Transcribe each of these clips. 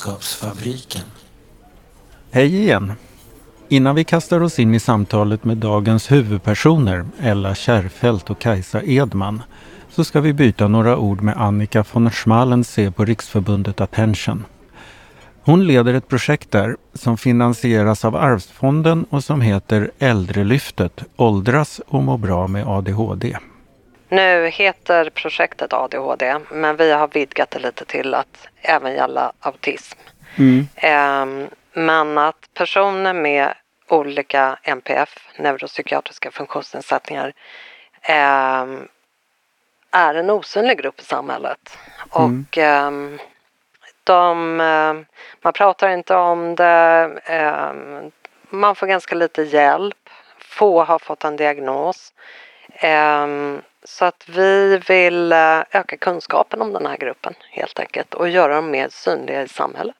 Kunskapsfabriken. Hej igen! Innan vi kastar oss in i samtalet med dagens huvudpersoner, Ella Kärrfält och Kajsa Edman, så ska vi byta några ord med Annika von Schmalensee på Riksförbundet Attention. Hon leder ett projekt där som finansieras av Arvsfonden och som heter Äldrelyftet, åldras och må bra med ADHD. Nu heter projektet ADHD men vi har vidgat det lite till att även gälla autism. Mm. Ehm, men att personer med olika NPF, neuropsykiatriska funktionsnedsättningar, ehm, är en osynlig grupp i samhället. Mm. Och ehm, de, man pratar inte om det, man får ganska lite hjälp, få har fått en diagnos. Så att vi vill eh, öka kunskapen om den här gruppen helt enkelt och göra dem mer synliga i samhället.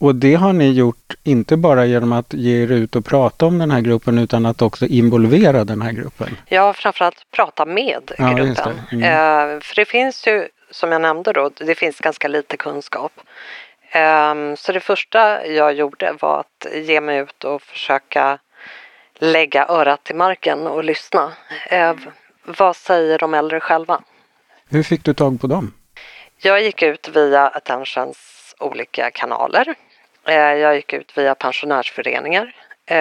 Och det har ni gjort inte bara genom att ge er ut och prata om den här gruppen utan att också involvera den här gruppen. Ja, framförallt prata med Ja, gruppen. det. Mm. Eh, för det finns ju, som jag nämnde då, det finns ganska lite kunskap. Ehm, så det första jag gjorde var att ge mig ut och försöka lägga örat till marken och lyssna. Vad säger de äldre själva? Hur fick du tag på dem? Jag gick ut via Attentions olika kanaler. Eh, Jag gick ut via pensionärsföreningar. Eh,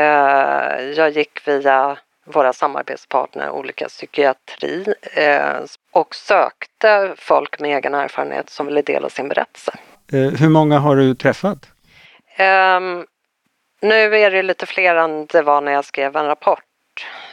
Jag gick via våra samarbetspartner, olika psykiatri eh, och sökte folk med egen erfarenhet som ville dela sin berättelse. Hur många har du träffat? Ehm, nu är det lite fler än det var när jag skrev en rapport.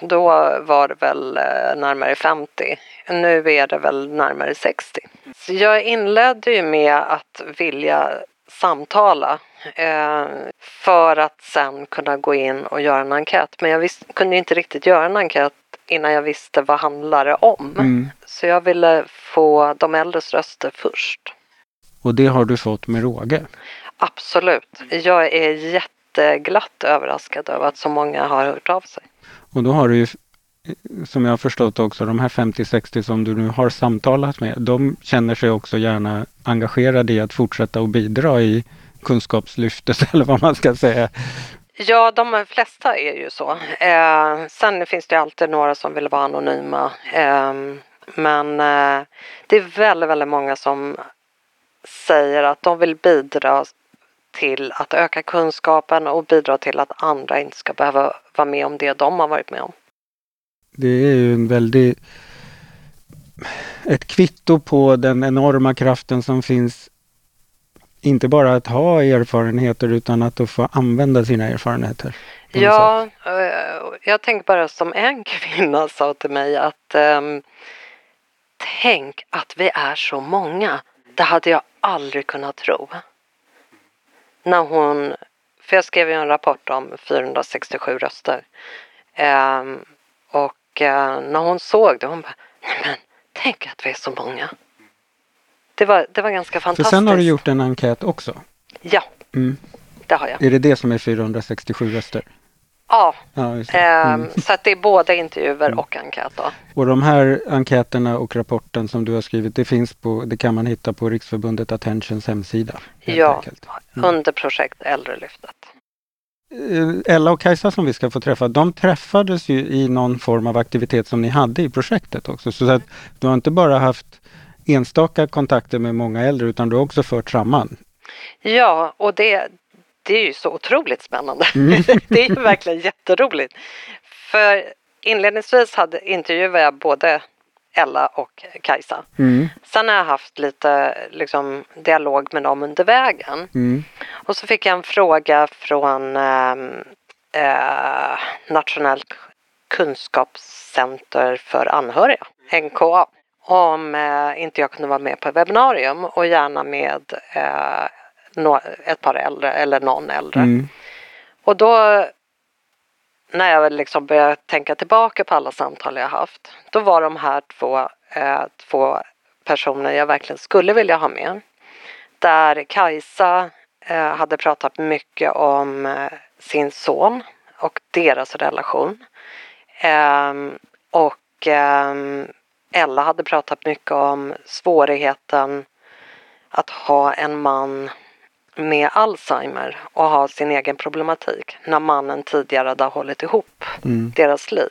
Då var det väl eh, närmare 50. Nu är det väl närmare 60. Så jag inledde ju med att vilja samtala eh, för att sen kunna gå in och göra en enkät. Men jag visste, kunde inte riktigt göra en enkät innan jag visste vad handlar det om. Mm. Så jag ville få de äldres röster först. Och det har du fått med råge. Absolut. Jag är jätteglatt överraskad över att så många har hört av sig. Och då har du ju, som jag har förstått också, de här 50-60 som du nu har samtalat med, de känner sig också gärna engagerade i att fortsätta att bidra i kunskapslyftet eller vad man ska säga. Ja, de flesta är ju så. Eh, sen finns det alltid några som vill vara anonyma. Eh, men eh, det är väldigt, väldigt många som säger att de vill bidra till att öka kunskapen och bidra till att andra inte ska behöva vara med om det de har varit med om. Det är ju en väldigt ett kvitto på den enorma kraften som finns inte bara att ha erfarenheter utan att få använda sina erfarenheter. Ja, eh, jag tänker bara som en kvinna sa till mig att ehm, tänk att vi är så många. Det hade jag aldrig kunnat tro. När hon, för jag skrev ju en rapport om 467 röster. Ehm, och eh, när hon såg det, hon bara, nej men tänk att vi är så många. Det var, det var ganska För fantastiskt. sen har du gjort en enkät också. Ja, Mm. det har jag. Är det det som är 467 röster? Ja, Ja, ehm, Mm. så att det är både intervjuer och enkät då. Och de här enkäterna och rapporten som du har skrivit, det finns på, det kan man hitta på Riksförbundet Attentions hemsida. Ja, enkelt. under projekt Äldrelyftet. Eh, Ella och Kajsa som vi ska få träffa, de träffades ju i någon form av aktivitet som ni hade i projektet också. Så att du har inte bara haft enstaka kontakter med många äldre utan du har också fört samman. Ja, och det, det är ju så otroligt spännande. Mm. det är ju verkligen jätteroligt. För inledningsvis hade intervjuade jag både Ella och Kajsa. Mm. Sen har jag haft lite liksom, dialog med dem under vägen. Mm. Och så fick jag en fråga från ehm, eh, Nationellt kunskapscenter för anhöriga, NKA, om eh, inte jag kunde vara med på webbinarium och gärna med eh, ett par äldre eller någon äldre. Mm. Och då när jag liksom började tänka tillbaka på alla samtal jag haft, då var de här två, eh, två personer jag verkligen skulle vilja ha med. Där Kajsa eh, hade pratat mycket om eh, sin son och deras relation. Ehm, och ehm, Ella hade pratat mycket om svårigheten att ha en man med Alzheimer och ha sin egen problematik när mannen tidigare hade hållit ihop Mm. deras liv.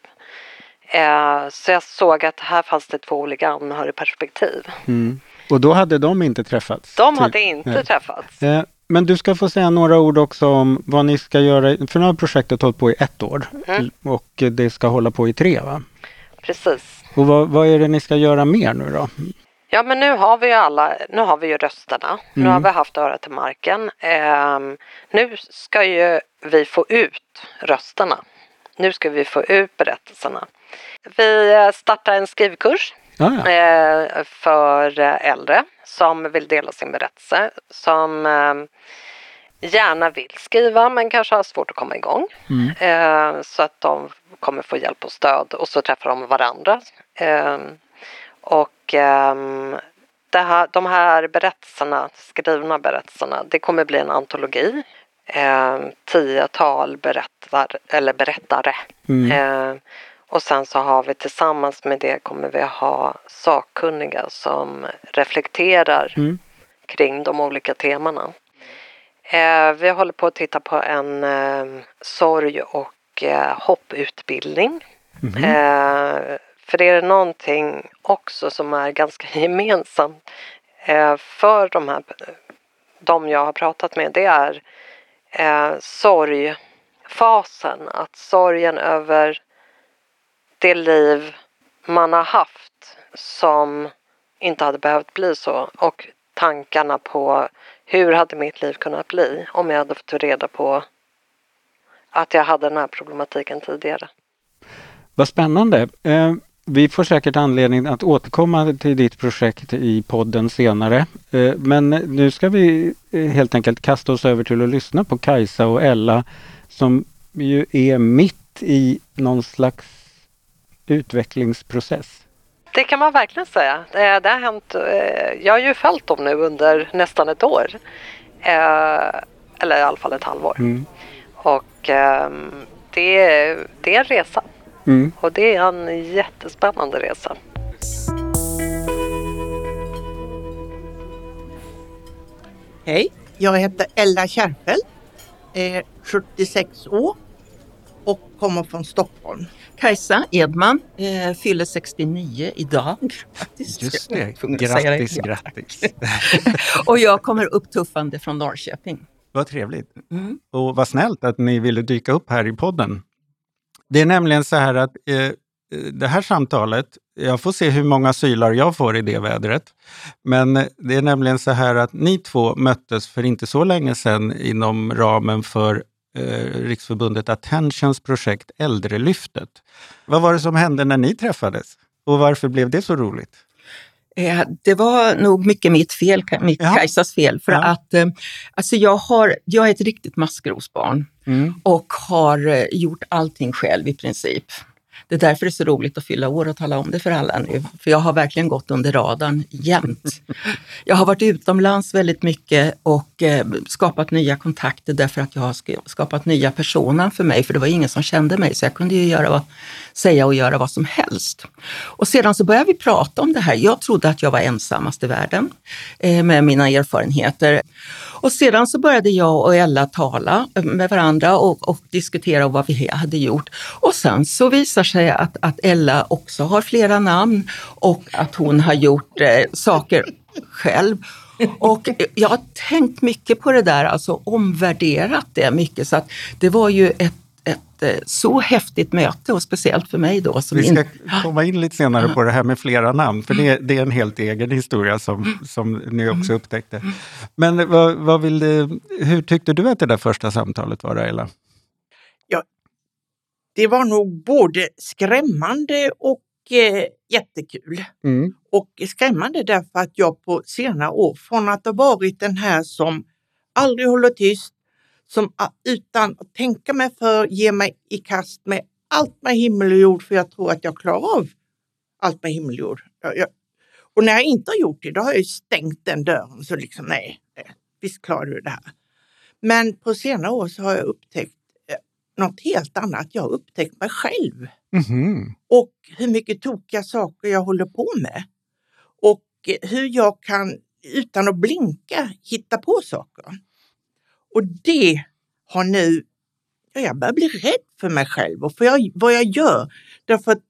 Eh, så jag såg att här fanns det två olika anhörigperspektiv. Mm. Och då hade de inte träffats? De hade inte Nej. träffats. Eh, Men du ska få säga några ord också om vad ni ska göra. För nu har projektet hållit på i ett år Mm. och det ska hålla på i tre va? Precis. Och vad, vad är det ni ska göra mer nu då? Ja men nu har vi ju alla, nu har vi ju rösterna. Nu Mm. har vi haft örat till marken. Ehm, nu ska ju vi få ut rösterna. Nu ska vi få ut berättelserna. Vi eh, startar en skrivkurs Ja, ja. eh, för eh, äldre som vill dela sin berättelse. Som eh, gärna vill skriva men kanske har svårt att komma igång. Mm. Eh, så att de kommer få hjälp och stöd och så träffar de varandra. Och ehm, det här, de här berättelserna, skrivna berättelserna, det kommer bli en antologi. Eh, tiotal berättar, eller berättare. Mm. Eh, och sen så har vi tillsammans med det kommer vi ha sakkunniga som reflekterar Mm. kring de olika temana. Eh, vi håller på att titta på en eh, sorg och eh, hopputbildning. Mhm. För det är någonting också som är ganska gemensamt eh, för de här de jag har pratat med. Det är eh, sorgfasen. Att sorgen över det liv man har haft som inte hade behövt bli så och tankarna på hur hade mitt liv kunnat bli om jag hade fått reda på att jag hade den här problematiken tidigare. Vad spännande. Eh, Eh, vi får säkert anledning att återkomma till ditt projekt i podden senare. Eh, men nu ska vi eh, helt enkelt kasta oss över till att lyssna på Kajsa och Ella som ju är mitt i någon slags utvecklingsprocess. Det kan man verkligen säga. Det, det har hänt, eh, jag har ju följt dem nu under nästan ett år. Eh, eller i alla fall ett halvår. Mm. Och ehm, det, det är en resa. Mm. Och det är en jättespännande resa. Hej, jag heter Ella Kärrfeldt, är 76 år och kommer från Stockholm. Kajsa Edman eh, fyller 69 idag. Faktiskt. Just det. Grattis, grattis. Och jag kommer upptuffande från Norrköping. Vad trevligt. Mm. Och vad snällt att ni ville dyka upp här i podden. Det är nämligen så här att eh, det här samtalet, jag får se hur många sylar jag får i det vädret. Men eh, det är nämligen så här att ni två möttes för inte så länge sedan inom ramen för eh, Riksförbundet Attentions projekt Äldrelyftet. Vad var det som hände när ni träffades? Och varför blev det så roligt? Eh, Det var nog mycket mitt fel, mitt Ja. Kajsas fel. För Ja. att eh, alltså jag, har, jag är ett riktigt maskrosbarn Mm. och har eh, gjort allting själv i princip. Det är därför det är så roligt att fylla år och tala om det för alla nu. För jag har verkligen gått under radarn jämt. Jag har varit utomlands väldigt mycket och eh, skapat nya kontakter därför att jag har skapat nya personer för mig. För det var ingen som kände mig så jag kunde ju göra vad, säga och göra vad som helst. Och sedan så började vi prata om det här. Jag trodde att jag var ensammast i världen eh, med mina erfarenheter. Och sedan så började jag och Ella tala eh, med varandra och, och diskutera vad vi hade gjort. Och sen så visar sig att, att Ella också har flera namn och att hon har gjort eh, saker själv. Och jag har tänkt mycket på det där, alltså omvärderat det mycket. Så att det var ju ett, ett eh, så häftigt möte och speciellt för mig då. Som Vi ska komma in lite senare på det här med flera namn, för det, det är en helt egen historia som, som ni också upptäckte. Men vad, vad vill hur tyckte du att det där första samtalet var, Ayla? Det var nog både skrämmande och eh, jättekul. Mm. Och skrämmande därför att jag på senare år, från att ha varit den här som aldrig håller tyst, som utan att tänka mig för ger mig i kast med allt med himmel och jord, för jag tror att jag klarar av allt med himmel och jord. Jag, jag, och när jag inte har gjort det, då har jag ju stängt den dörren. Så liksom, nej, visst klarar du det här. Men på senare år så har jag upptäckt något helt annat. Jag har upptäckt mig själv Mhm. och hur mycket tokiga saker jag håller på med. Och hur jag kan utan att blinka hitta på saker. Och det har nu, ja, jag börjar bli rädd för mig själv och för jag, vad jag gör. Därför att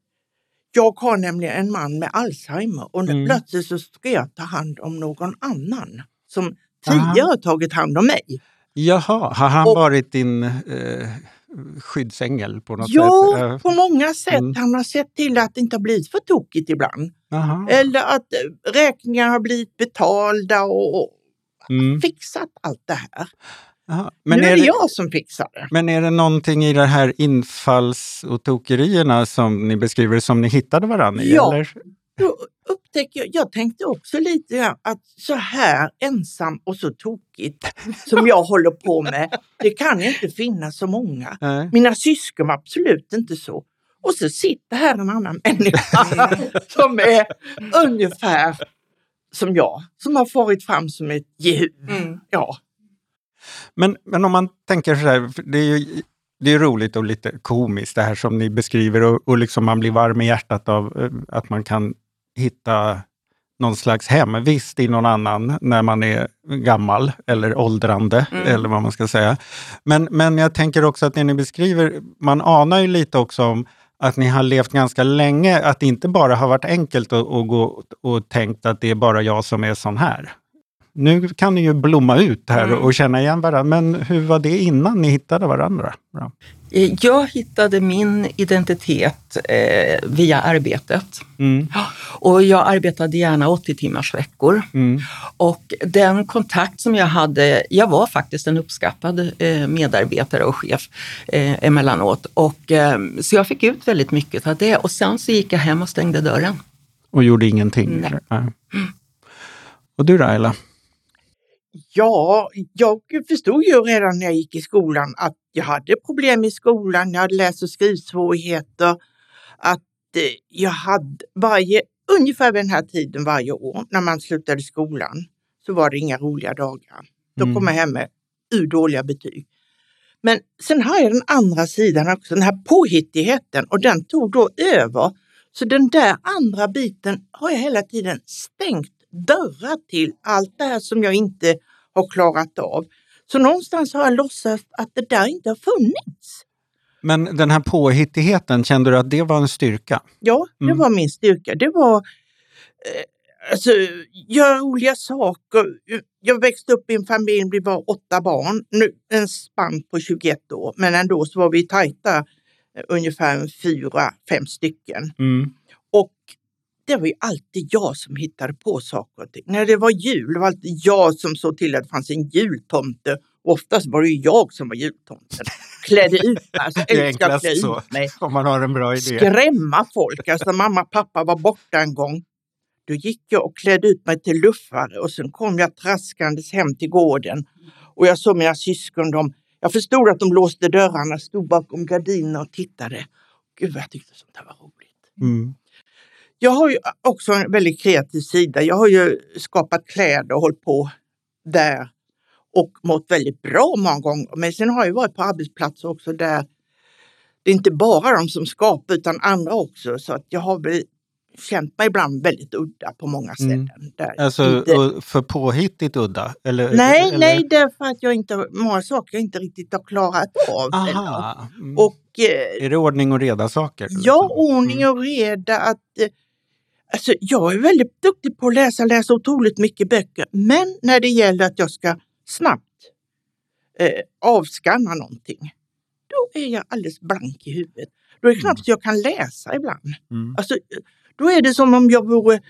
jag har nämligen en man med Alzheimer och Mm. plötsligt så ska jag ta hand om någon annan som tidigare har tagit hand om mig. Jaha, har han Och- varit din eh, skyddsängel på något Ja, sätt? Eh, på många sätt. Mm. Han har sett till att det inte har blivit för tokigt ibland. Jaha. Eller att eh, räkningar har blivit betalda och, Mm. fixat allt det här. Jaha. Men, nu är det jag som fixar det. men är det någonting i det här infalls och tokerierna som ni beskriver som ni hittade varandra i? Ja. Eller? Då upptäcker jag, jag tänkte också lite att så här ensam och så tokigt som jag håller på med, det kan inte finnas så många. Nej. Mina syskon var absolut inte så. Och så sitter här en annan människa som är ungefär som jag, som har farit fram som ett jehu. Ja. Men, men om man tänker så här, det är ju det är roligt och lite komiskt det här som ni beskriver och, och liksom man blir varm i hjärtat av eh, att man kan hitta någon slags hemvist i någon annan när man är gammal eller åldrande eller vad man ska säga. Men, men jag tänker också att det ni beskriver, man anar ju lite också om att ni har levt ganska länge, att det inte bara har varit enkelt att, att gå och tänkt att det är bara jag som är sån här. Nu kan ni ju blomma ut här och känna igen varandra, men hur var det innan ni hittade varandra? Bra. Eh, Jag hittade min identitet eh, via arbetet. Mm. Och jag arbetade gärna 80 timmars veckor. Mm. Och den kontakt som jag hade, jag var faktiskt en uppskattad eh, medarbetare och chef eh, emellanåt. Och, eh, så jag fick ut väldigt mycket av det och sen så gick jag hem och stängde dörren. Och gjorde ingenting? Nej. Nej. Och du då, Ayla? Ja, jag förstod ju redan när jag gick i skolan att jag hade problem i skolan. Jag hade läs och skrivsvårigheter. Att eh, jag hade varje, ungefär vid den här tiden varje år när man slutade skolan så var det inga roliga dagar. Då Mm. kom jag hem med urdåliga betyg. Men sen har jag den andra sidan också, den här påhittigheten och den tog då över. Så den där andra biten har jag hela tiden stängt dörrar till allt det här som jag inte har klarat av. Så någonstans har jag låtsats att det där inte har funnits. Men den här påhittigheten, kände du att det var en styrka? Ja, det Mm. var min styrka. Det var eh, alltså, göra roliga saker. Jag växte upp i en familj, vi var åtta barn, nu, en spann på 21 år, men ändå så var vi tajta, eh, ungefär fyra, fem stycken. Mm. Det var ju alltid jag som hittade på saker och ting. När det var jul det var alltid jag som såg till att det fanns en jultomte. Och oftast var det ju jag som var jultomten. Klädde ut mig. Alltså, Det är älskar att enklast klä så, ut mig. om man har en bra idé. Skrämma folk. Alltså mamma och pappa var borta en gång. Då gick jag och klädde ut mig till luffare och sen kom jag traskandes hem till gården. Och jag såg mina syskon, de, jag förstod att de låste dörrarna, stod bakom gardinerna och tittade. Gud vad jag tyckte sånt här var roligt. Mm. Jag har ju också en väldigt kreativ sida. Jag har ju skapat kläder och hållit på där och mått väldigt bra många gånger. Men sen har jag varit på arbetsplatser också där det är inte bara de som skapar utan andra också. Så att jag har väl känt mig ibland väldigt udda på många Mm. ställen. Där Alltså inte... för påhittigt udda? Eller, Nej, eller? nej, därför att jag inte, många saker jag inte riktigt har klarat av. Aha. Mm. Och eh, Är det ordning och reda saker? Ja, ordning och reda. Att, eh, alltså, jag är väldigt duktig på att läsa, läsa otroligt mycket böcker. Men när det gäller att jag ska snabbt eh, avskanna någonting, då är jag alldeles blank i huvudet. Då är det knappt jag kan läsa ibland. Mm. Alltså, då är det som om jag vore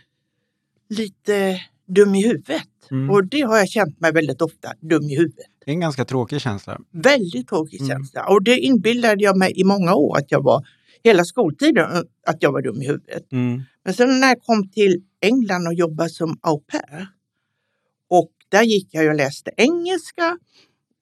lite dum i huvudet. Mm. Och det har jag känt mig väldigt ofta, dum i huvudet. Det är en ganska tråkig känsla. Väldigt tråkig Mm. känsla. Och det inbillade jag mig i många år att jag var, hela skoltiden, eh, att jag var dum i huvudet. Mm. Men sen när jag kom till England och jobbade som au pair och där gick jag och läste engelska.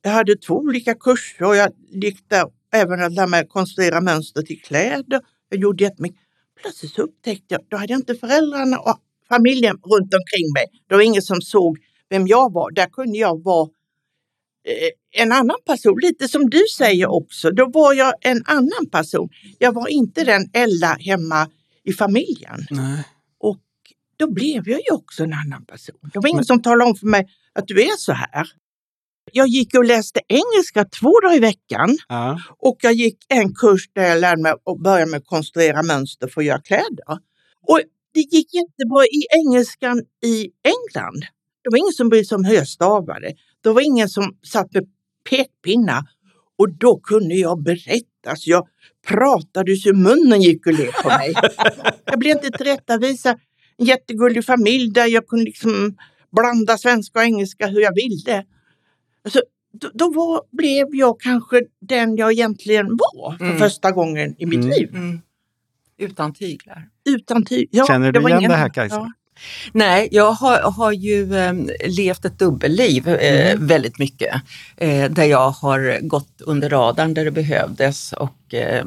Jag hade två olika kurser och jag gick där även att lära mig att konstruera mönster till kläder. Jag gjorde jättemycket. Plötsligt så upptäckte jag, då hade jag inte föräldrarna och familjen runt omkring mig. Det var ingen som såg vem jag var. Där kunde jag vara en annan person, lite som du säger också. Då var jag en annan person. Jag var inte den Ella hemma i familjen. Nej. Och då blev jag ju också en annan person. Det var ingen som talade om för mig att du är så här. Jag gick och läste engelska två dagar i veckan Ja. och jag gick en kurs där jag lärde mig att börja med att konstruera mönster för att göra kläder. Och det gick jättebra i engelskan i England. Det var ingen som brydde sig om hur jag stavade. Det var ingen som satt med pekpinnar. Och då kunde jag berätta, så jag pratade så munnen gick och le på mig. jag blev inte tillrättavisa en jättegullig familj där jag kunde liksom blanda svenska och engelska hur jag ville. Alltså, då då var, blev jag kanske den jag egentligen var för Mm. första gången i mitt Mm. liv. Mm. Utan tyglar. Utan ty- ja, Känner du var igen ingen- det här, Kajsa? Ja. Nej, jag har, har ju eh, levt ett dubbelliv eh, Mm. väldigt mycket. Eh, där jag har gått under radarn där det behövdes och eh,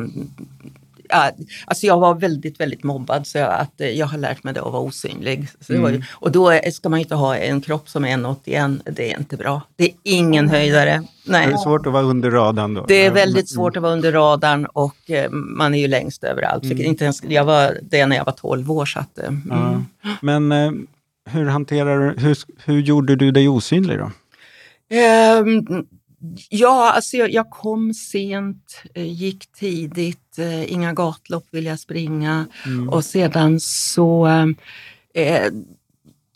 ja, alltså jag var väldigt, väldigt mobbad så att, eh, jag har lärt mig det att vara osynlig. Var ju, Mm. och då är- ska man inte ha en kropp som är 1,81. Det är inte bra. Det är ingen höjdare. Nej. Är det svårt att vara under radarn då? Det är väldigt svårt att vara under radarn och eh, man är ju längst överallt. Mm. Inte ens, jag var det när jag var 12 år. Så att, eh, mm. Ja. Men eh, hur hanterar hur, hur gjorde du dig osynlig då? Ehm, ja, alltså jag, jag kom sent, eh, gick tidigt, eh, inga gatlopp vill jag springa Mm. och sedan så eh,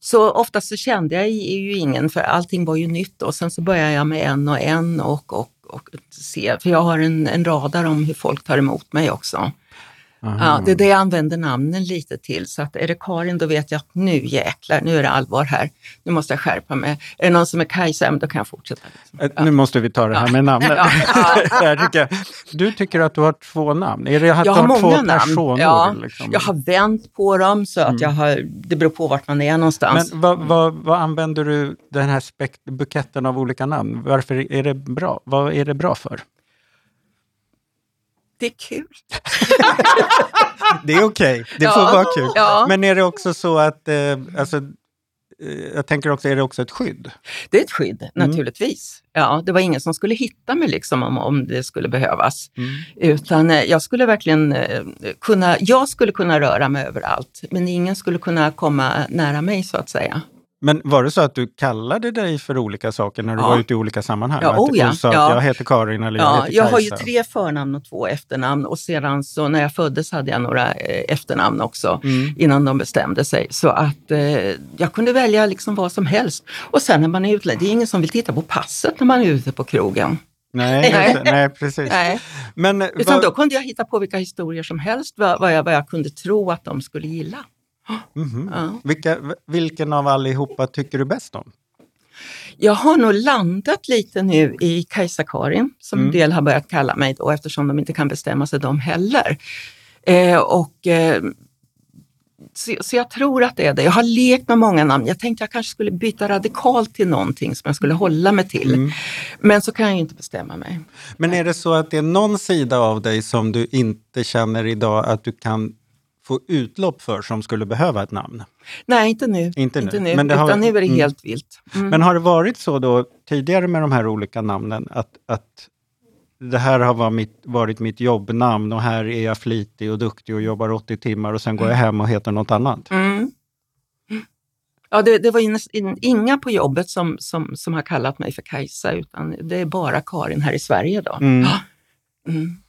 så oftast så kände jag ju ingen för allting var ju nytt och sen så började jag med en och en och, och, och se, för jag har en, en radar om hur folk tar emot mig också. Aha. Ja, det är det jag använder namnen lite till. Så att är det Karin då vet jag att nu jäklar, nu är det allvar här. Nu måste jag skärpa mig. Är det någon som är Kajsa, ja, då kan jag fortsätta. Liksom. Eh, Nu måste vi ta det här med namnet. Ja. Jag tycker, du tycker att du har två namn? Är det att Jag har har två många namn. personer? Ja, liksom? Jag har vänt på dem så att jag har, det beror på vart man är någonstans. Men vad, vad, vad använder du den här buketten av olika namn? Varför är det bra? Vad är det bra för? Det är kul. Det är okej, det får Ja. vara kul. Ja. Men är det också så att, eh, alltså, eh, jag tänker också, är det också ett skydd? Det är ett skydd Mm. naturligtvis. Ja, det var ingen som skulle hitta mig liksom om, om det skulle behövas. Mm. Utan eh, jag skulle verkligen eh, kunna, jag skulle kunna röra mig överallt, men ingen skulle kunna komma nära mig så att säga. Men var det så att du kallade dig för olika saker när du Ja. var ute i olika sammanhang? Ja, oh ja, sa ja. jag heter Karin eller jag Ja, heter jag har ju tre förnamn och två efternamn och sedan så när jag föddes hade jag några eh, efternamn också Mm. innan de bestämde sig. Så att eh, jag kunde välja liksom vad som helst. Och sen när man är ute, det är ingen som vill titta på passet när man är ute på krogen. Nej, Nej. precis. Nej. Men, Utan vad- då kunde jag hitta på vilka historier som helst, vad, vad, jag, vad jag kunde tro att de skulle gilla. Mhm. Ja. Vilka, vilken av allihopa tycker du bäst om? Jag har nog landat lite nu i Kajsa-Karin, som Mm. en del har börjat kalla mig då, eftersom de inte kan bestämma sig de heller. Eh, och, eh, så, så jag tror att det är det. Jag har lekt med många namn. Jag tänkte jag kanske skulle byta radikalt till någonting som jag skulle hålla mig till. Mm. Men så kan jag ju inte bestämma mig. Men är det så att det är någon sida av dig som du inte känner idag att du kan få utlopp för som skulle behöva ett namn? Nej, inte nu. Inte nu. nu. Men det har- utan nu är det mm. helt vilt. Mm. Men har det varit så då tidigare med de här olika namnen att, att det här har varit mitt, varit mitt jobbnamn och här är jag flitig och duktig och jobbar 80 timmar och sen går jag hem och heter något annat? Mm. Ja, det, det var in, inga på jobbet som, som, som har kallat mig för Kajsa, utan det är bara Karin här i Sverige då. Mm. Mm.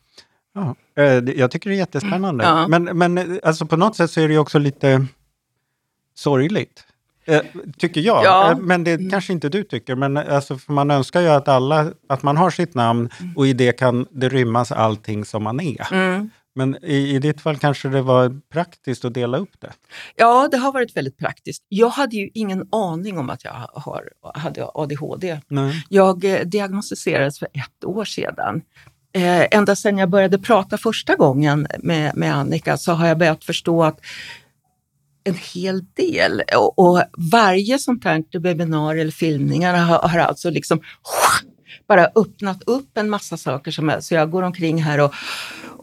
Ja, eh, jag tycker det är jättespännande. Ja. Men, men eh, alltså på något sätt så är det ju också lite sorgligt. Eh, tycker jag. Ja. Men det kanske inte du tycker. Men alltså, man önskar ju att, alla, att man har sitt namn och i det kan det rymmas allting som man är. Mm. Men i, i ditt fall kanske det var praktiskt att dela upp det. Ja, det har varit väldigt praktiskt. Jag hade ju ingen aning om att jag har, hade ADHD. Nej. Jag eh, diagnostiserades för ett år sedan. Eh, ända sedan jag började prata första gången med, med Annika så har jag börjat förstå att en hel del och, och varje sånt här webinar eller filmningar har, har alltså liksom bara öppnat upp en massa saker som jag, så jag går omkring här och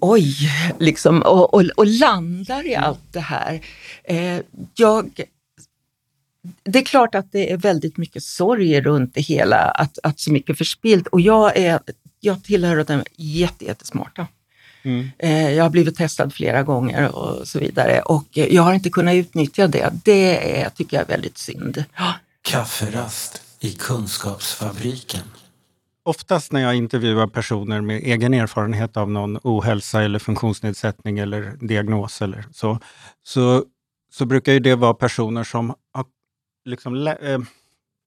oj, liksom och, och, och landar i allt det här. Eh, jag det är klart att det är väldigt mycket sorg runt det hela, att, att så mycket förspilt. Och jag, är, jag tillhör de jätte, jättesmarta. Mm. Eh, jag har blivit testad flera gånger och så vidare och jag har inte kunnat utnyttja det. Det är, tycker jag är väldigt synd. Kafferast i Kunskapsfabriken. Oftast när jag intervjuar personer med egen erfarenhet av någon ohälsa eller funktionsnedsättning eller diagnos eller så, så, så brukar ju det vara personer som har liksom äh,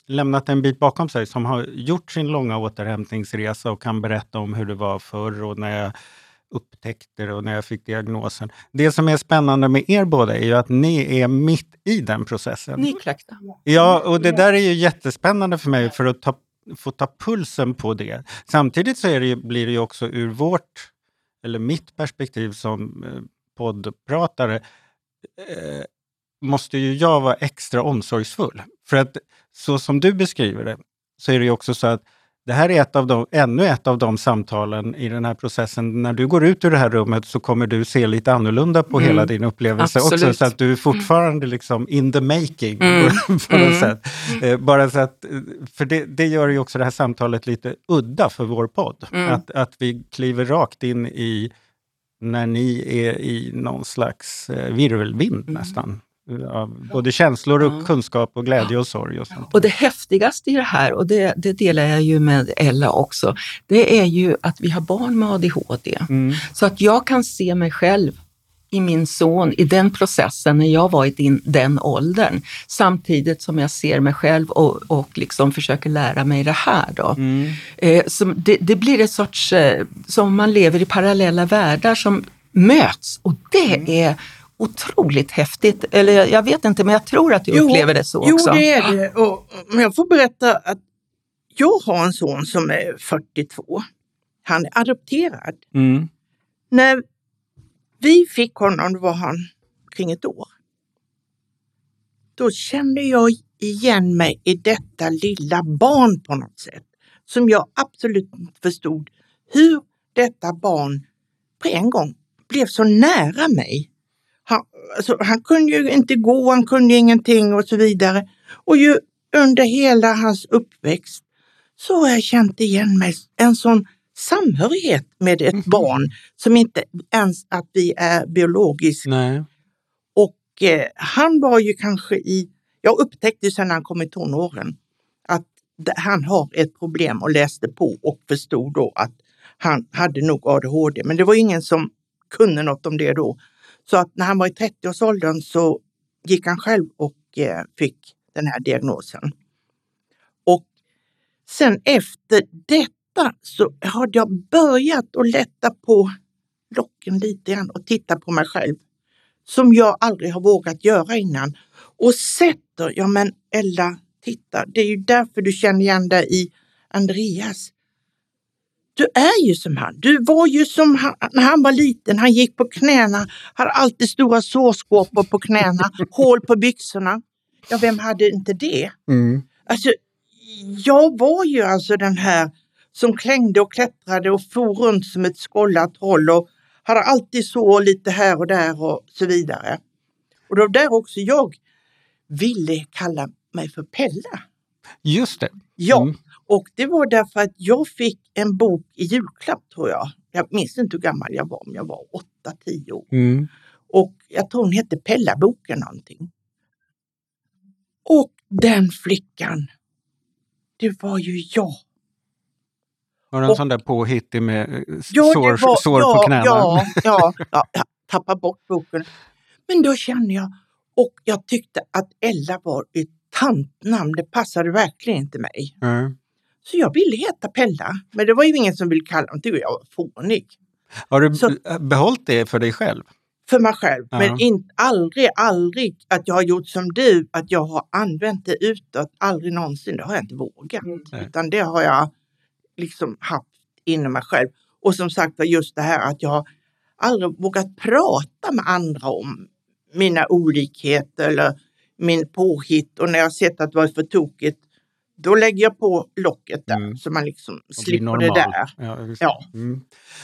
lämnat en bit bakom sig, som har gjort sin långa återhämtningsresa och kan berätta om hur det var förr och när jag upptäckte det och när jag fick diagnosen. Det som är spännande med er båda är ju att ni är mitt i den processen. Nykläckta. Ja, och det där är ju jättespännande för mig för att ta, få ta pulsen på det. Samtidigt så det blir det ju också ur vårt, eller mitt perspektiv som eh, poddpratare, eh, måste ju jag vara extra omsorgsfull. För att så som du beskriver det, så är det ju också så att det här är ett av de, ännu ett av de samtalen i den här processen. När du går ut ur det här rummet så kommer du se lite annorlunda på mm. hela din upplevelse Absolut. också. Så att du är fortfarande liksom in the making mm. på något mm. sätt. Eh, bara så att, för det, det, gör ju också det här samtalet lite udda för vår podd. Mm. Att, att vi kliver rakt in i när ni är i någon slags eh, virvelvind mm. nästan av både känslor och kunskap och glädje och sorg. Och, sånt. och det häftigaste i det här, och det, det, delar jag ju med Ella också, det är ju att vi har barn med ADHD. Mm. Så att jag kan se mig själv i min son i den processen när jag var i den åldern. Samtidigt som jag ser mig själv och, och liksom försöker lära mig det här. Då. Mm. Eh, det, det, blir ett sorts, eh, som man lever i parallella världar som möts och det mm. är otroligt häftigt. Eller jag vet inte, men jag tror att du jo, upplever det så jo, också. Jo, det är det. Och, men jag får berätta att jag har en son som är 42. Han är adopterad. Mm. När vi fick honom, då var han kring ett år. Då kände jag igen mig i detta lilla barn på något sätt. Som jag absolut inte förstod hur detta barn på en gång blev så nära mig alltså, han kunde ju inte gå, han kunde ingenting och så vidare. Och ju under hela hans uppväxt så har jag känt igen mig, en sån samhörighet med ett mm. barn som inte ens att vi är biologiskt. Nej. Och eh, han var ju kanske i, jag upptäckte sen när han kom i tonåren att han har ett problem och läste på och förstod då att han hade nog ADHD. Men det var ingen som kunde något om det då. Så att när han var i 30-årsåldern så gick han själv och eh, fick den här diagnosen. Och sen efter detta så hade jag börjat att lätta på locken lite grann och titta på mig själv. Som jag aldrig har vågat göra innan. Och sätter, ja men Ella, titta, det är ju därför du känner igen dig i Andreas. Du är ju som han. Du var ju som han när han var liten. Han gick på knäna, hade alltid stora sårskåpor på knäna, hål på byxorna. Ja, vem hade inte det? Mm. Alltså, jag var ju alltså den här som klängde och klättrade och for runt som ett skållat troll och hade alltid så lite här och där och så vidare. Och var där också jag ville kalla mig för Pella. Just det. Ja, mm. Och det var därför att jag fick en bok i julklapp tror jag. Jag minns inte hur gammal jag var, men jag var 8-10 år. Mm. Och jag tror hon hette Pella-boken någonting. Och den flickan, det var ju jag. Var det en och, sån där påhittig med eh, ja, sår, var, sår ja, på knäna? Ja, ja, ja, jag tappade bort boken. Men då kände jag, och jag tyckte att Ella var ett tantnamn, det passade verkligen inte mig. Mm. Så jag ville heta Pella, men det var ju ingen som ville kalla mig, tyckte jag var fånig. Har du så, behållit det för dig själv? För mig själv, ja. men in, aldrig, aldrig att jag har gjort som du, att jag har använt det utåt, aldrig någonsin, det har jag inte vågat. Mm. Utan det har jag liksom haft inom mig själv. Och som sagt var just det här att jag aldrig vågat prata med andra om mina olikheter eller min påhitt och när jag sett att det var för tokigt då lägger jag på locket där mm. så man liksom slipper det där. Ja, ja. Mm.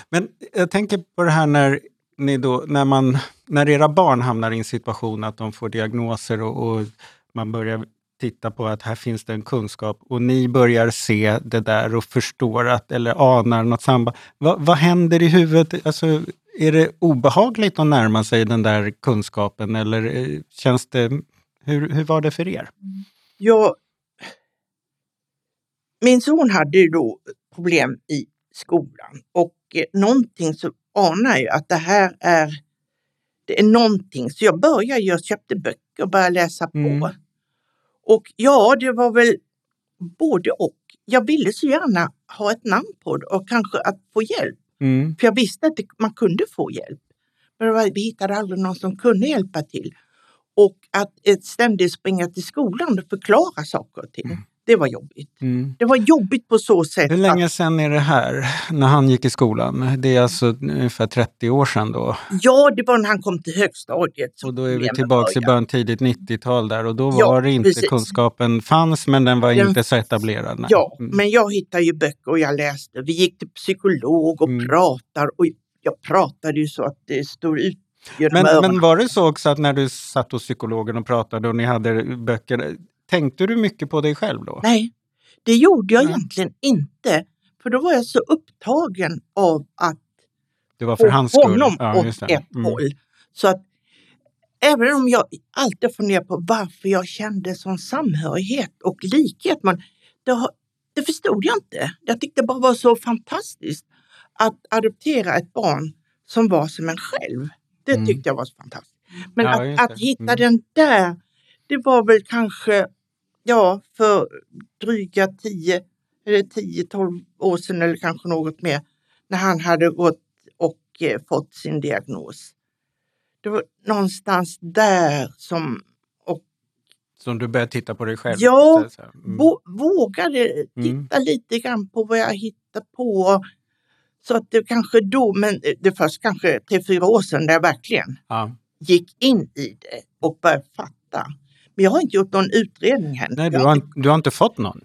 Men jag tänker på det här när, ni då, när, man, när era barn hamnar i en situation att de får diagnoser och, och man börjar titta på att här finns det en kunskap och ni börjar se det där och förstår att, eller anar något samband. Va, vad händer i huvudet? Alltså, är det obehagligt att närma sig den där kunskapen eller eh, känns det... Hur, hur var det för er? Jag, min son hade ju då problem i skolan och eh, någonting så anar jag att det här är, det är någonting. Så jag började, jag köpte böcker och började läsa på. Mm. Och ja, det var väl både och. Jag ville så gärna ha ett namn på det och kanske att få hjälp. Mm. För jag visste att det, man kunde få hjälp. Men var, vi hittade aldrig någon som kunde hjälpa till. Och att ett ständigt springa till skolan och förklara saker och ting, det var jobbigt. Mm. Det var jobbigt på så sätt Hur länge att, sedan är det här, när han gick i skolan? Det är alltså ungefär 30 år sedan då. ja, det var när han kom till högstadiet. Och då är vi tillbaka i början tidigt 90-tal där och då Ja, var det inte precis. kunskapen fanns men den var Den- inte så etablerad. Nej. Ja, Mm. men jag hittade ju böcker och jag läste. Vi gick till psykolog och Mm. pratar och jag pratade ju så att det stod ut Men, men var det så också att när du satt hos psykologen och pratade och ni hade böcker, tänkte du mycket på dig själv då? Nej, det gjorde jag Nej. egentligen inte. För då var jag så upptagen av att Det var för få hans skull? honom Ja, åt ett Mm. håll. Så att även om jag alltid funderar på varför jag kände sån samhörighet och likhet, men det, har- det förstod jag inte. Jag tyckte det bara var så fantastiskt att adoptera ett barn som var som en själv. Det Mm. tyckte jag var så fantastiskt. Men Ja, att, att hitta Mm. den där, det var väl kanske, ja, för dryga 10 eller 10-12 år sedan eller kanske något mer, när han hade gått och eh, fått sin diagnos. Det var någonstans där som Som du började titta på dig själv? Ja. Mm. vå- vågade titta Mm. lite grann på vad jag hittar på. Så att det kanske då, men det först kanske tre, fyra år sedan där jag verkligen Ja. gick in i det och började fatta. Men jag har inte gjort någon utredning än. Nej, du har, du har inte fått någon?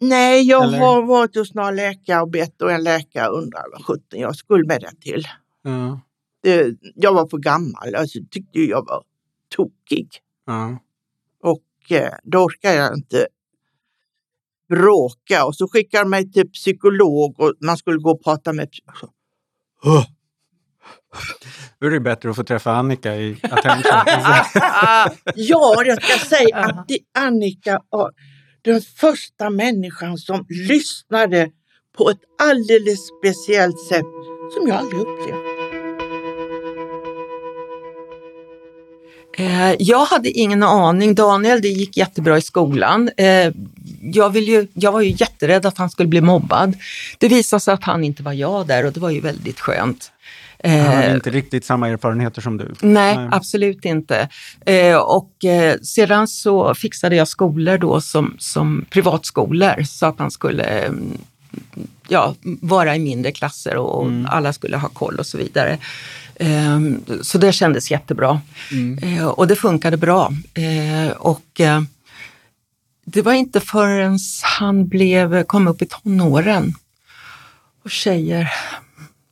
Nej, jag Eller? har varit hos några läkare och bett och en läkare undrar vad sjutton jag skulle med det till. Ja. Det, jag var för gammal, alltså tyckte ju jag var tokig. Ja. Och eh, då orkade jag inte bråka och så skickade de mig till psykolog och man skulle gå och prata med psykolog. Åh, Då är det bättre att få träffa Annika i Attention. Ja, jag ska säga att det, Annika var den första människan som lyssnade på ett alldeles speciellt sätt som jag aldrig upplevt. Eh, jag hade ingen aning. Daniel, det gick jättebra i skolan. Eh, jag, vill ju, jag var ju jätterädd att han skulle bli mobbad. Det visade sig att han inte var jag där och det var ju väldigt skönt. Han hade Eh, inte riktigt samma erfarenheter som du. Nej, Nej. absolut inte. Eh, och eh, sedan så fixade jag skolor då som, som privatskolor så att man skulle eh, ja, vara i mindre klasser och Mm. alla skulle ha koll och så vidare. Eh, så det kändes jättebra. Mm. Eh, och det funkade bra. Och det var inte förrän han blev, kom upp i tonåren och tjejer,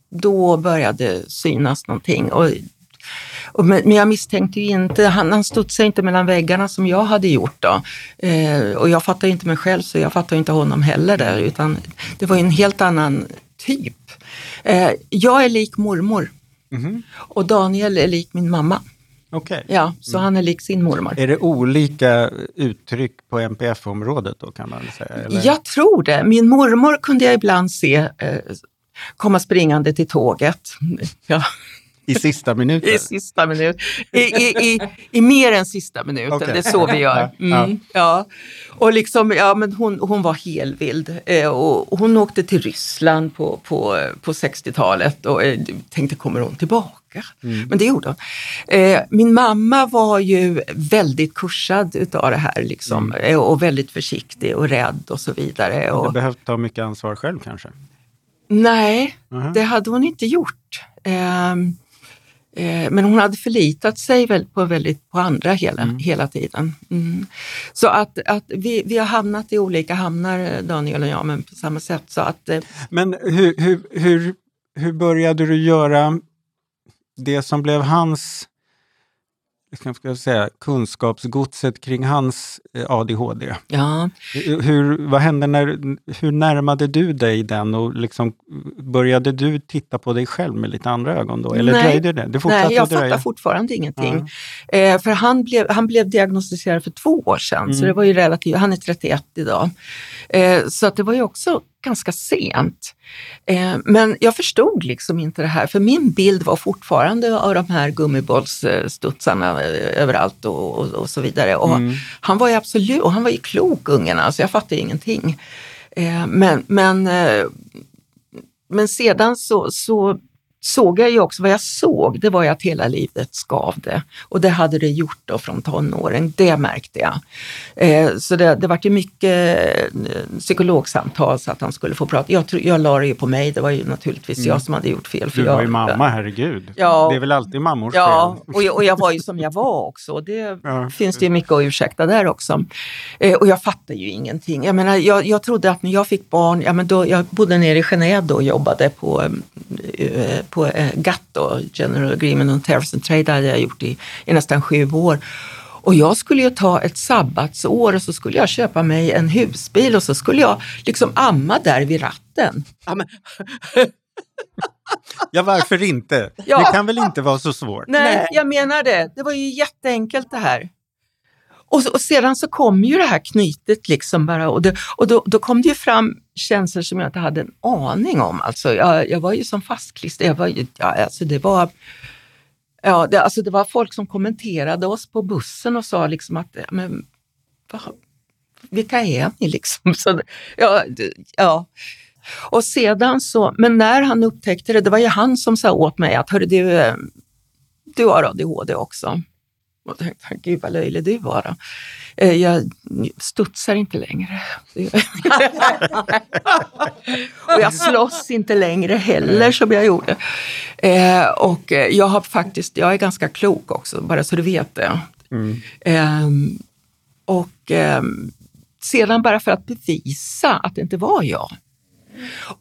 då började synas någonting. Och, och, men jag misstänkte ju inte, han, han studsade inte mellan väggarna som jag hade gjort då. Eh, och jag fattar inte mig själv så jag fattar inte honom heller där, utan det var en helt annan typ. Eh, jag är lik mormor Mhm. och Daniel är lik min mamma. Okej. Ja, så han är lik sin mormor. Är det olika uttryck på NPF-området då kan man säga? Eller? Jag tror det. Min mormor kunde jag ibland se eh, komma springande till tåget. Ja, I sista minuten? I sista minut. I, i, i, I mer än sista minuten, Okej. det är så vi gör. Mm, ja. Och liksom, ja, men hon, hon var helvild eh, och hon åkte till Ryssland på, på, på 60-talet och eh, tänkte, kommer hon tillbaka? Mm. Men det gjorde hon. Eh, min mamma var ju väldigt kursad utav det här liksom, Mm. och väldigt försiktig och rädd och så vidare. Du Och, behövt ta mycket ansvar själv kanske? Nej, Mhm. det hade hon inte gjort. Ehm, eh, men hon hade förlitat sig väl på, väldigt, på andra hela, hela tiden. Mm. Så att, att vi, vi har hamnat i olika hamnar, eh, Daniel och jag, men på samma sätt. Så att, eh, Men hur, hur, hur, hur började du göra det som blev hans ska jag säga, kunskapsgodset kring hans eh, ADHD. Ja. Hur, vad hände när, hur närmade du dig den och liksom, började du titta på dig själv med lite andra ögon då? Eller Nej. dröjde det? det Nej, jag dröja. fattar fortfarande ingenting. Eh, för han blev, han blev diagnostiserad för två år sedan, så Mm. det var ju relativt, han är 31 idag. Eh, så att det var ju också ganska sent. Eh, men jag förstod liksom inte det här, för min bild var fortfarande av de här gummibollsstudsarna eh, överallt och, och, och så vidare. Och Mm. Han var ju absolut, och han var ju klok ungen, alltså jag fattade ingenting. Eh, men, men, eh, men sedan så, så såg jag ju också, vad jag såg, det var ju att hela livet skavde. Och det hade det gjort då från tonåren, det märkte jag. Eh, så det, det var ju mycket eh, psykologsamtal så att han skulle få prata. Jag, jag la det ju på mig, det var ju naturligtvis jag som hade gjort fel. Du jag, var ju mamma, herregud. Ja. Det är väl alltid mammors Ja, fel? och jag, och jag var ju som jag var också. Det Ja. finns det ju mycket att ursäkta där också. Eh, och jag fattar ju ingenting. Jag menar, jag, jag trodde att när jag fick barn, ja, men då, jag bodde nere i Genève då och jobbade på, eh, på eh, GATT, då, General Agreement on Tariffs and Trade, hade jag gjort i, i nästan sju år. Och jag skulle ju ta ett sabbatsår och så skulle jag köpa mig en husbil och så skulle jag liksom amma där vid ratten. Ja, men, Ja, varför inte? Ja. Det kan väl inte vara så svårt? Nej. jag menar det. Det var ju jätteenkelt det här. Och, så, och sedan så kom ju det här knytet liksom bara och, det, och då, då kom det ju fram känslor som jag inte hade en aning om. Alltså, jag, jag var ju som fastklistrad. Jag var ju, ja, alltså det var, ja, det, alltså det var folk som kommenterade oss på bussen och sa liksom att, men, va, vilka är ni liksom? Så, ja, ja. Och sedan så, men när han upptäckte det, det var ju han som sa åt mig att, hörru du, eh, du har ADHD också. Och tänkte, gud vad löjlig du var då. Eh, Jag studsar inte längre. och jag slåss inte längre heller som jag gjorde. Eh, Och jag har faktiskt, jag är ganska klok också, bara så du vet det. Mm. Ehm, och ehm, sedan bara för att bevisa att det inte var jag.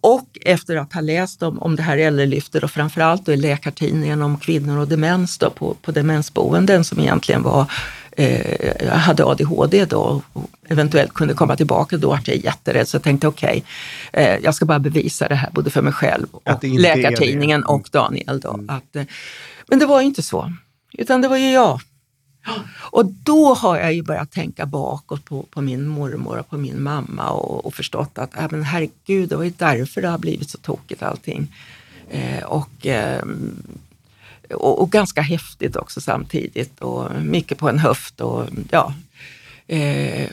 Och efter att ha läst om, om det här äldrelyftet och framförallt då i Läkartidningen om kvinnor och demens då på, på demensboenden som egentligen var, eh, hade ADHD då och eventuellt kunde komma tillbaka då att jag är jätterädd så jag tänkte okej, eh, jag ska bara bevisa det här både för mig själv och. Läkartidningen och Daniel då. Att, eh, men det var ju inte så, utan det var ju jag. Och då har jag ju börjat tänka bakåt på, på min mormor och på min mamma och, och förstått att äh, men herregud, det var ju därför det har blivit så tokigt allting. Eh, och, eh, och, och ganska häftigt också samtidigt och mycket på en höft och ja. Eh,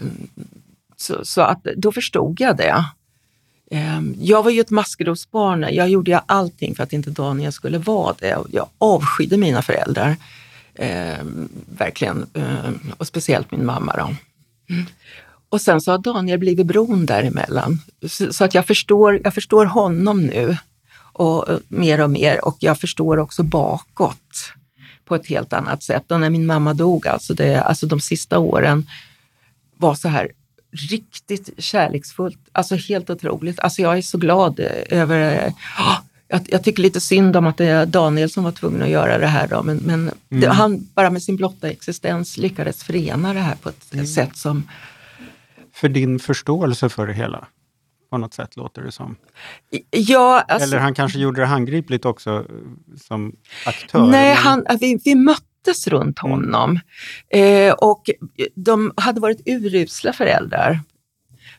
så, så att då förstod jag det. Ehm, jag var ju ett maskrosbarn. Jag gjorde allting för att inte Daniel skulle vara det. Jag avskydde mina föräldrar. Eh, verkligen. Eh, och speciellt min mamma. Då. Mm. Och sen så har Daniel blivit bron däremellan. Så, så att jag förstår, jag förstår honom nu. Och, och, mer och mer. Och jag förstår också bakåt på ett helt annat sätt. Och när min mamma dog, alltså, det, alltså de sista åren var så här riktigt kärleksfullt. Alltså helt otroligt. Alltså jag är så glad över... oh, jag, jag tycker lite synd om att det är Daniel som var tvungen att göra det här. Då, men men det, han bara med sin blotta existens lyckades förena det här på ett sätt som... För din förståelse för det hela? På något sätt låter det som. Ja, alltså, Eller han kanske gjorde det handgripligt också som aktör? Nej, men- han, vi, vi möttes runt honom eh, och de hade varit urusla föräldrar.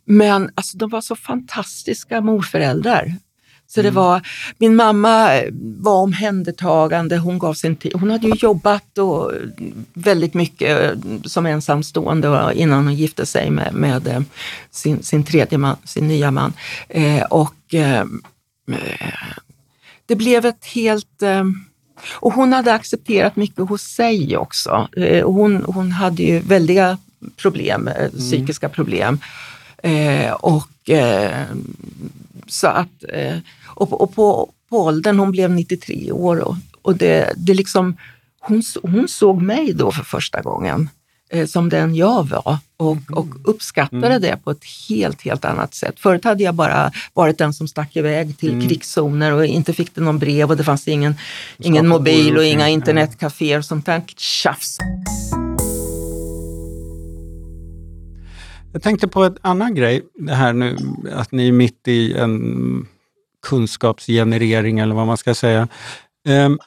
Men alltså, de var så fantastiska morföräldrar. Så det var, min mamma eh, var omhändertagande, hon gav sin tid. Hon hade ju jobbat och väldigt mycket eh, som ensamstående innan hon gifte sig med, med eh, sin, sin tredje man, sin nya man. Eh, och eh, det blev ett helt... eh, Och hon hade accepterat mycket hos sig också. Eh, Hon, hon hade ju väldiga problem, eh, psykiska problem. Eh, och eh, så att, eh, och, på- och på, på åldern, hon blev 93 år och, och det, det liksom, hon, hon såg mig då för första gången. eh, som den jag var och, Mhm. och uppskattade Mm. det på ett helt, helt annat sätt. Förut hade jag bara varit den som stack iväg till Mm. krigszoner och inte fick det någon brev och det fanns ingen, ingen mobil och inga ja. internetcaféer och sånt där tjafs. Jag tänkte på en annan grej, det här nu att ni är mitt i en kunskapsgenerering eller vad man ska säga. Um,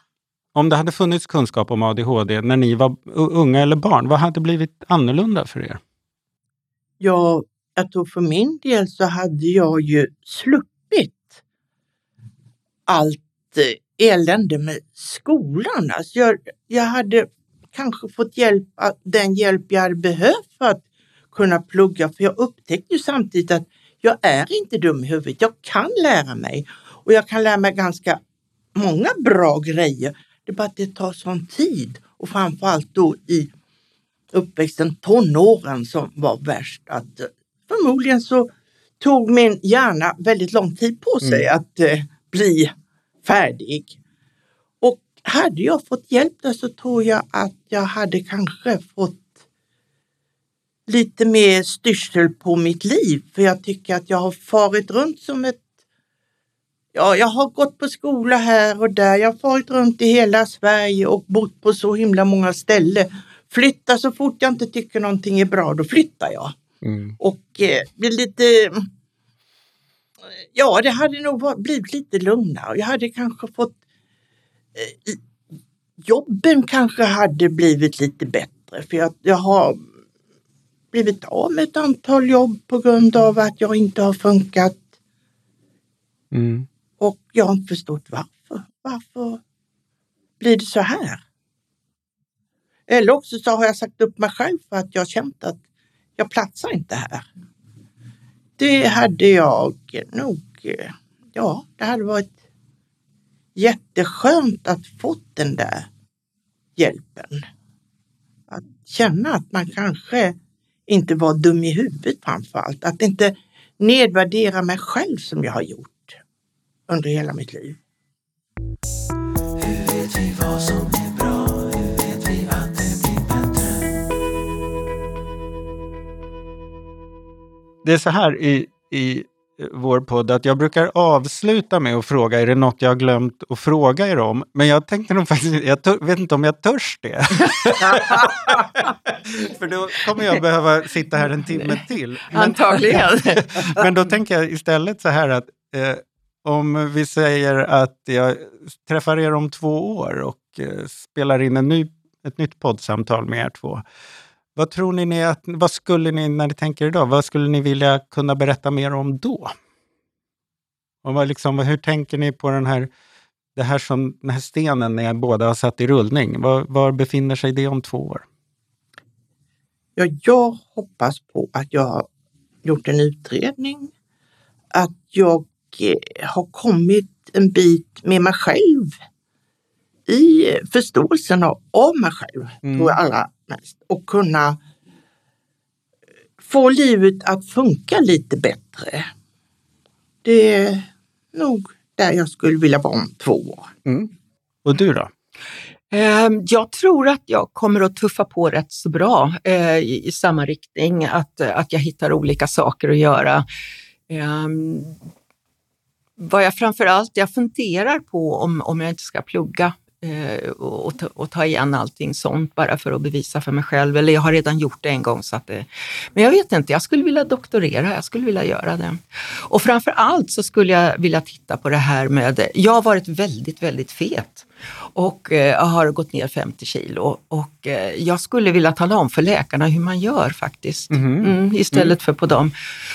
om det hade funnits kunskap om ADHD när ni var unga eller barn, vad hade blivit annorlunda för er? Ja, jag tror för min del så hade jag ju sluppit allt eh, elände med skolan. Alltså jag, jag hade kanske fått hjälp, den hjälp jag hade behövt för att kunna plugga. För jag upptäckte ju samtidigt att jag är inte dum i huvudet. Jag kan lära mig och jag kan lära mig ganska många bra grejer. Det är bara att det tar sån tid och framförallt då i uppväxten, tonåren som var värst. Att, eh, förmodligen så tog min hjärna väldigt lång tid på sig att eh, bli färdig. Och hade jag fått hjälp där så tror jag att jag hade kanske fått lite mer styrsel på mitt liv. För jag tycker att jag har farit runt som ett Ja, jag har gått på skola här och där. Jag har farit runt i hela Sverige och bott på så himla många ställen. Flytta så fort jag inte tycker någonting är bra, då flyttar jag. Och eh, blir lite... Ja, det hade nog varit, blivit lite lugnare. Jag hade kanske fått... Eh, jobben kanske hade blivit lite bättre för jag, jag har blivit av med ett antal jobb på grund av att jag inte har funkat Mm. och jag har inte förstått varför. Varför blir det så här? Eller också så har jag sagt upp mig själv för att jag känt att jag platsar inte här. Det hade jag nog, ja, det hade varit jätteskönt att fått den där hjälpen. Att känna att man kanske inte var dum i huvudet framför allt. Att inte nedvärdera mig själv som jag har gjort under hela mitt liv. Hur vet vi vad som är bra? Hur vet vi att det blir bättre? Det är så här i, i vår podd att jag brukar avsluta med att fråga, är det något jag har glömt att fråga er om? Men jag tänkte nog faktiskt, jag tör, vet inte om jag törs det. För då kommer jag behöva sitta här en timme till. Men, Antagligen. men då tänker jag istället så här att eh, om vi säger att jag träffar er om två år och eh, spelar in en ny, ett nytt poddsamtal med er två. Vad tror ni, att, vad skulle ni, när ni tänker idag, vad skulle ni vilja kunna berätta mer om då? Och vad liksom, hur tänker ni på den här, det här som, den här stenen ni båda har satt i rullning? Var, var befinner sig det om två år? Ja, jag hoppas på att jag har gjort en utredning, att jag eh, har kommit en bit med mig själv i förståelsen av, av mig själv, Mm. tror jag allra mest. Och kunna få livet att funka lite bättre. Det är nog där jag skulle vilja vara om två år. Och du då? Ehm, Jag tror att jag kommer att tuffa på rätt så bra eh, i, samma riktning, att, att jag hittar olika saker att göra. Ehm, Vad jag framför allt jag funderar på om, om jag inte ska plugga eh, och, ta, och ta igen allting sånt bara för att bevisa för mig själv. Eller jag har redan gjort det en gång. Så att det, men jag vet inte, jag skulle vilja doktorera, jag skulle vilja göra det. Och framför allt så skulle jag vilja titta på det här med, jag har varit väldigt, väldigt fet och eh, har gått ner 50 kilo och eh, jag skulle vilja tala om för läkarna hur man gör faktiskt, mm, istället för på dem.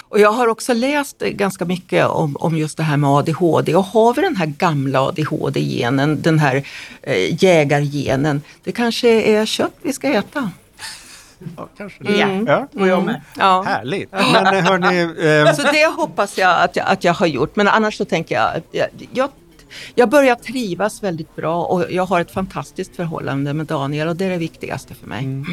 Och jag har också läst ganska mycket om, om just det här med ADHD och har vi den här gamla ADHD-genen, den här eh, jägargenen, det kanske är kött vi ska äta. Ja, kanske Mm. Ja, Och jag med. Ja. härligt. Men eh, hörni, eh, Så det hoppas jag att, jag att jag har gjort. Men annars så tänker jag att jag, jag, jag börjar trivas väldigt bra och jag har ett fantastiskt förhållande med Daniel och det är det viktigaste för mig.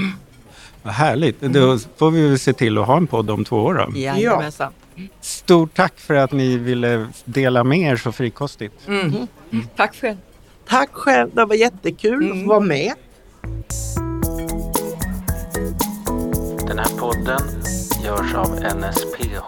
vad härligt. Då får vi se till att ha en podd om två år då. Jajamensan. Stort tack för att ni ville dela med er så frikostigt. Mm. Tack själv. Tack själv, det var jättekul att få vara med. här podden görs av NSPH,